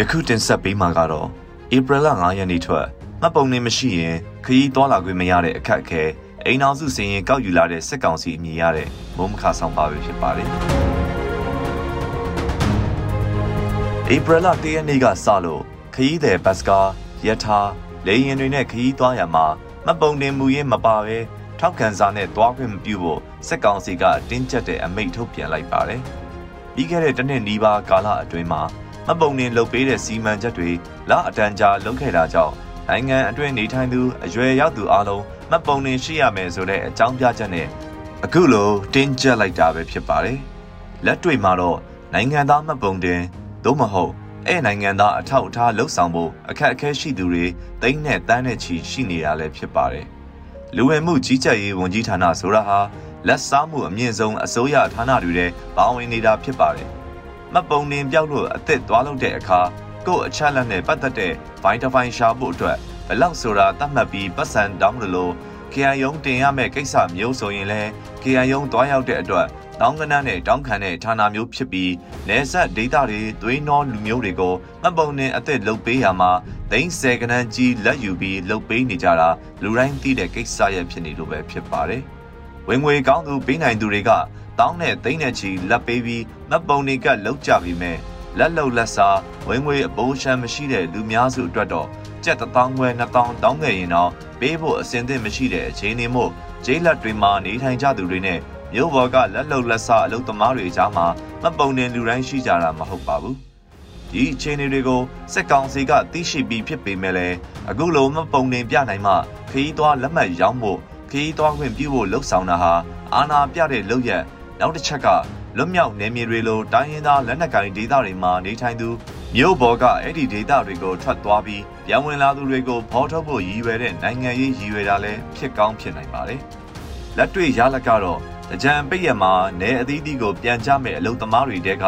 ယခုတင်ဆက်ပေးမှာကတော့ဧပြီလ9ရက်နေ့ထွက်မှတ်ပုံနေမရှိရင်ခရီးသွားလာခွင့်မရတဲ့အခက်အခဲအိမ်အောင်စုစင်ရင်ကောက်ယူလာတဲ့စစ်ကောင်စီအမည်ရတဲ့မုံမခဆောင်ပါပဲဖြစ်ပါတယ်ဧပြီလ1ရက်နေ့ကစလို့ခရီးသည်ဘတ်စကားယထာလေရင်တွေနဲ့ခရီးသွားရမှာမှတ်ပုံတင်မူရင်းမပါဘဲထောက်ခံစာနဲ့သွားခွင့်မပြုဖို့စစ်ကောင်စီကတင်းကျပ်တဲ့အမိန့်ထုတ်ပြန်လိုက်ပါတယ်။ပြီးခဲ့တဲ့တစ်နှစ်နီးပါးကာလအတွင်းမှာ မှတ်ပုံတင်လုပ်ပေးတဲ့စီမံချက်တွေလအတန်ကြာလုပ်ခဲ့တာကြောင့်နိုင်ငံအတွင်းနေထိုင်သူအရွယ်ရောက်သူအလုံးမှတ်ပုံတင်ရှိရမယ်ဆိုတဲ့အကြောင်းပြချက်နဲ့အခုလိုတင်းကျပ်လိုက်တာပဲဖြစ်ပါတယ်။လက်တွေ့မှာတော့နိုင်ငံသားမှတ်ပုံတင်သို့မဟုတ်အဲ့နိုင်ငံသားအထောက်အထားလှုပ်ဆောင်ဖို့အခက်အခဲရှိသူတွေတိမ့်နဲ့တန်းနဲ့ချီရှိနေတာလည်းဖြစ်ပါတယ်။လူဝင်မှုကြီးကြပ်ရေးဝန်ကြီးဌာနဆိုတာဟာလက်စားမှုအမြင့်ဆုံးအစိုးရဌာနတွေထဲပါဝင်နေတာဖြစ်ပါတယ်။ မှတ်ပုံတင်ပြောက်လို့အသက်သွားလို့တဲ့အခါကို့အချက်လက်နဲ့ပတ်သက်တဲ့ဘိုင်းတစ်ပိုင်းရှာဖို့အတွက်ဘလောက်ဆိုတာတတ်မှတ်ပြီးပတ်စံတောင်းလို့ KI ယုံတင်ရမယ့်ကိစ္စမျိုးဆိုရင်လဲ KI ယုံတွားရောက်တဲ့အတွက်တောင်းကနန်းနဲ့တောင်းခံတဲ့ဌာနမျိုးဖြစ်ပြီးနေဆက်ဒေတာတွေသွေးနှောလူမျိုးတွေကိုမှတ်ပုံနဲ့အသက်လုပ်ပေးရမှာသိန်းဆယ်ကနန်းကြီးလက်ယူပြီးလုပ်ပေးနေကြတာလူတိုင်းသိတဲ့ကိစ္စရဲ့ဖြစ်နေလို့ပဲဖြစ်ပါတယ်။ ဝင်ငွေကောင်းသူပေးနိုင်သူတွေကတောင်းနဲ့သိန်းနဲ့ချီလက်ပေးပြီးမှတ်ပုံတွေကလောက်ကြပြီးမဲ့လက်လုံလက်စားဝင်ငွေအပိုးရှမ်းမရှိတဲ့လူများစုအတွက်တော့ကျပ်1000ခွဲ2000တောင်းခဲ့ရင်တော့ပေးဖို့အစင်သင့်မရှိတဲ့အခြေအနေမို့ဂျိးလက်တွေမှာနေထိုင်ကြသူတွေနဲ့မြို့ပေါ်ကလက်လုံလက်ဆအလုပ်သမားတွေကြားမှာမပုံတဲ့လူတိုင်းရှိကြတာမဟုတ်ပါဘူးဒီအခြေအနေတွေကိုစက်ကောင်စီကသိရှိပြီးဖြစ်ပေမဲ့လည်းအခုလိုမပုံတင်ပြနိုင်မှခရီးသွားလက်မှတ်ရောင်းဖို့ ခရီးသွားခွင့်ပြုဖို့လှုံ့ဆော်တာဟာအာဏာပြတဲ့လုပ်ရက်နောက်တစ်ချက်ကလွတ်မြောက်နေမြေတွေလိုတိုင်းရင်းသားလက်နက်ကိုင်ဒေသတွေမှာနေထိုင်သူမြို့ပေါ်ကအဲ့ဒီဒေသတွေကိုထွက်သွားပြီးပြန်ဝင်လာသူတွေကိုဖော်ထုတ်ဖို့ရည်ရွယ်တဲ့နိုင်ငံရေးရည်ရွယ်တာလည်းဖြစ်ကောင်းဖြစ်နိုင်ပါတယ်။လက်တွေ့ရလကတော့ကြံပိတ်ရမှာနေအသီးသီးကိုပြန်ကြမဲ့အလုံသမားတွေတဲက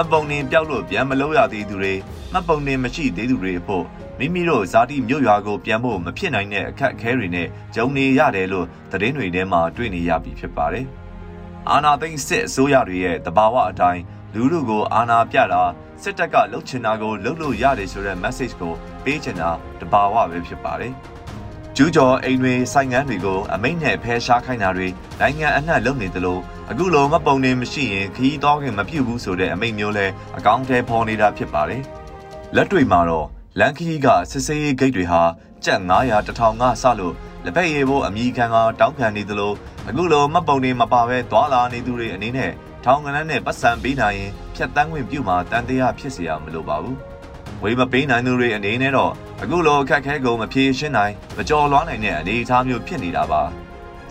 မပုံနေပြောက်လို့ပြန်မလို့ရသေးသူတွေမပုံနေမရှိသေးသူတွေအဖို့မိမိတို့ဇာတိမြို့ရွာကိုပြန်ဖို့မဖြစ်နိုင်တဲ့အခက်အခဲတွေနဲ့ဂျုံနေရတယ်လို့သတင်းတွေထဲမှာတွေ့နေရပြီဖြစ်ပါတယ်။အာနာသိန်းစစ်အစိုးရတွေရဲ့တဘာဝအတိုင်းလူလူကိုအာနာပြတာစစ်တပ်ကလှုပ်ချင်တာကိုလှုပ်လို့ရတယ်ဆိုတဲ့ message ကိုပေးချင်တာတဘာဝပဲဖြစ်ပါတယ်။ကျူးကျော်အိမ်တွေဆိုင်ငန်းတွေကိုအမိန့်နဲ့ဖယ်ရှားခိုင်းတာတွေနိုင်ငံအနှံ့လုပ်နေသလို အခုလိုမပုံနေမရှိရင်ခရီးသွားခင်မပြုတ်ဘူးဆိုတဲ့အမိန့်မျိုးလဲအကောင့်ထဲပေါ်နေတာဖြစ်ပါတယ်။လက်တွေ့မှာတော့လန်ခီးကစစ်စေးရေးဂိတ်တွေဟာကျပ်900တထောင်ကစလို့လက်ဖက်ရည်ဖို့အမိခံကတောင်းခံနေသလိုအခုလိုမပုံနေမပါပဲသွာလာနေသူတွေအနေနဲ့ထောင်ကနန်းနဲ့ပတ်စံပေးနိုင်ရင်ဖြတ်တန်းခွင့်ပြုမှာတန်တရားဖြစ်เสียမလို့ပါဘူး။ဝေးမပေးနိုင်သူတွေအနေနဲ့တော့အခုလိုအခက်ခဲကုန်မဖြေရှင်းနိုင်မကြော်လွှားနိုင်တဲ့အနေအထားမျိုးဖြစ်နေတာပါ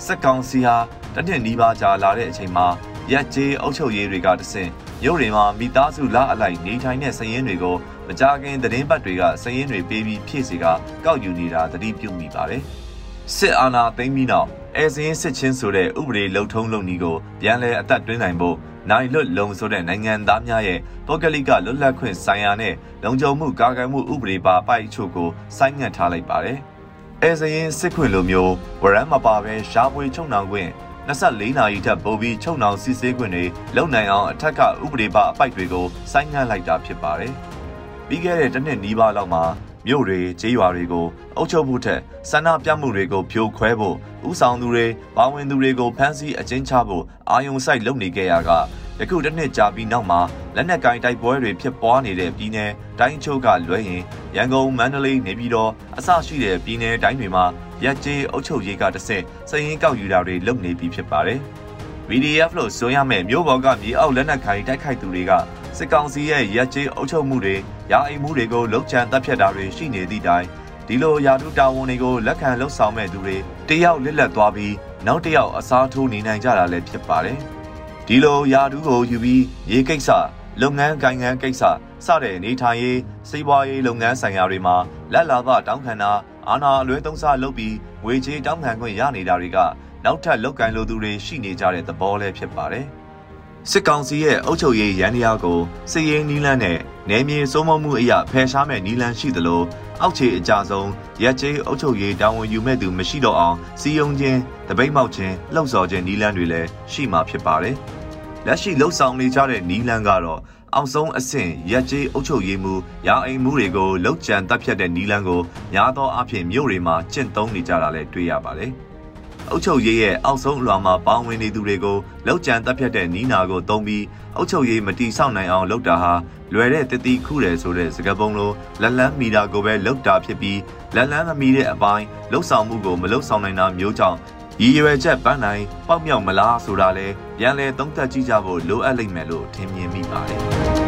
စက်ကောင်စီဟာ တနစ်နီးပါးကြာလာတဲ့အချိန်မှာရက်ကျေးအုပ်ချုပ်ရေးတွေကတဆင့်ရုပ်တွေမှာမိသားစုလားအလိုက်နေထိုင်တဲ့စည်ရင်းတွေကိုမကြခင်သတင်းပတ်တွေကစည်ရင်းတွေပေးပြီးဖြည့်စီကကောက်ယူနေတာသတိပြုမိပါတယ်စစ်အာဏာသိမ်းပြီးနောက်အဲစင်းစစ်ချင်းဆိုတဲ့ဥပဒေလုံထုံးလုံနည်းကိုပြန်လည်အသက်တွင်းနိုင်ဖို့နိုင်လွတ်လုံဆိုတဲ့နိုင်ငံသားများရဲ့ပုဂ္ဂလိကလွတ်လပ်ခွင့်ဆိုင်ရာနဲ့လုံခြုံမှုကာကွယ်မှုဥပဒေပါပိုက်အချို့ကိုဆိုင်းငံ့ထားလိုက်ပါတယ်။အဲစရင်စစ်ခွင့်လိုမျိုးဝရမ်းမပါဘဲရှားပွေချုံနှောင်ခွင့် 24နာရီထက်ပိုပြီးချုံနှောင်စစ်ဆေးခွင့်တွေလုံနိုင်အောင်အထက်ကဥပဒေပါအပိုက်တွေကိုဆိုင်းငံ့လိုက်တာဖြစ်ပါတယ်။ပြီးခဲ့တဲ့တစ်နှစ်နီးပါးလောက်မှာမြို့တွေကျေးရွာတွေကိုအုပ်ချုပ်ဖို့ထက်ဆန္ဒပြမှုတွေကိုဖြိုခွဲဖို့ဥဆောင်သူတွေပါဝင်သူတွေကိုဖမ်းဆီးအကျဉ်းချဖို့အာယုံစိုက်လုပ်နေကြရကယခုတစ်နှစ်ကြာပြီးနောက်မှာလက်နက်ကိုင်တိုက်ပွဲတွေဖြစ်ပွားနေတဲ့ပြည်내တိုင်းချို့ကလွဲရင်ရန်ကုန်မန္တလေးနေပြည်တော်အစရှိတဲ့ပြည်내တိုင်းတွေမှာ ရက်ကျေးအုပ်ချုပ်ရေးကတဆင့်စည်ရင်းကောက်ယူတာတွေလုပ်နေပြီဖြစ်ပါတယ်။ VDF လို့ဆိုရမယ့်မြို့ပေါ်ကမြေအောက်လက်နက်ကိုင်တိုက်ခိုက်သူတွေကစစ်ကောင်စီရဲ့ရက်ကျေးအုပ်ချုပ်မှုတွေရာအိမ်မှုတွေကိုလှုပ်ချန်တပ်ဖြတ်တာတွေရှိနေသည့်တိုင်ဒီလိုယာတုတာဝန်တွေကိုလက်ခံလှုပ်ဆောင်မဲ့သူတွေတယောက်လစ်လက်သွားပြီးနောက်တယောက်အစားထိုးနေနိုင်ကြတာလည်းဖြစ်ပါတယ်။ဒီလိုယာတူးကိုယူပြီးရေးကိစ္စလုပ်ငန်းကိုင်ငန်းကိစ္စစတဲ့နေထိုင်ရေးစီးပွားရေးလုပ်ငန်းဆိုင်ရာတွေမှာလက်လာပတောင်းခံတာ အာဏာအလွဲသုံးစားလုပ်ပြီးငွေကြေးတောင်းခံခွင့်ရနေတာတွေကနောက်ထပ်လောက်ကင်လိုသူတွေရှိနေကြတဲ့သဘောလည်းဖြစ်ပါတယ်စစ်ကောင်စီရဲ့အုပ်ချုပ်ရေးရန်တရားကိုစစ်ရေးနီးလန်းနဲ့နယ်မြေစိုးမိုးမှုအရာဖယ်ရှားမဲ့နီးလန်းရှိသလိုအောက်ခြေအကြဆုံးရက်ကျေးအုပ်ချုပ်ရေးတာဝန်ယူမဲ့သူမရှိတော့အောင်စီယုံခြင်းတပိတ်မောက်ခြင်းလှုပ်ဆော်ခြင်းနီးလန်းတွေလည်းရှိမှာဖြစ်ပါတယ်။လက်ရှိလှုပ်ဆောင်နေကြတဲ့နီးလန်းကတော့ အောက်ဆုံးအဆင့်ရက်ကျေးအုပ်ချုပ်ရေးမှုရာအိမ်မှုတွေကိုလောက်ကျန်တပ်ဖြတ်တဲ့နီလန်းကိုများသောအားဖြင့်မြို့တွေမှာကျင့်သုံးနေကြတာလည်းတွေ့ရပါတယ်။အုပ်ချုပ်ရေးရဲ့အောက်ဆုံးအလွှာမှာပေါင်းဝင်နေသူတွေကိုလောက်ကျန်တပ်ဖြတ်တဲ့နီးနာကိုသုံးပြီးအုပ်ချုပ်ရေးမတီဆောက်နိုင်အောင်လုပ်တာဟာလွယ်တဲ့တတိခုတယ်ဆိုတဲ့စကားပုံလိုလက်လန်းမီတာကိုပဲလောက်တာဖြစ်ပြီးလက်လန်းမမီတဲ့အပိုင်းလှုပ်ဆောင်မှုကိုမလှုပ်ဆောင်နိုင်တာမျိုးကြောင့် ရည်ရွယ်ချက်ပန်းနိုင်ပေါက်မြောက်မလားဆိုတာလဲပြန်လဲသုံးသပ်ကြည့်ကြဖို့လိုအပ်လိမ့်မယ်လို့ထင်မြင်မိပါတယ်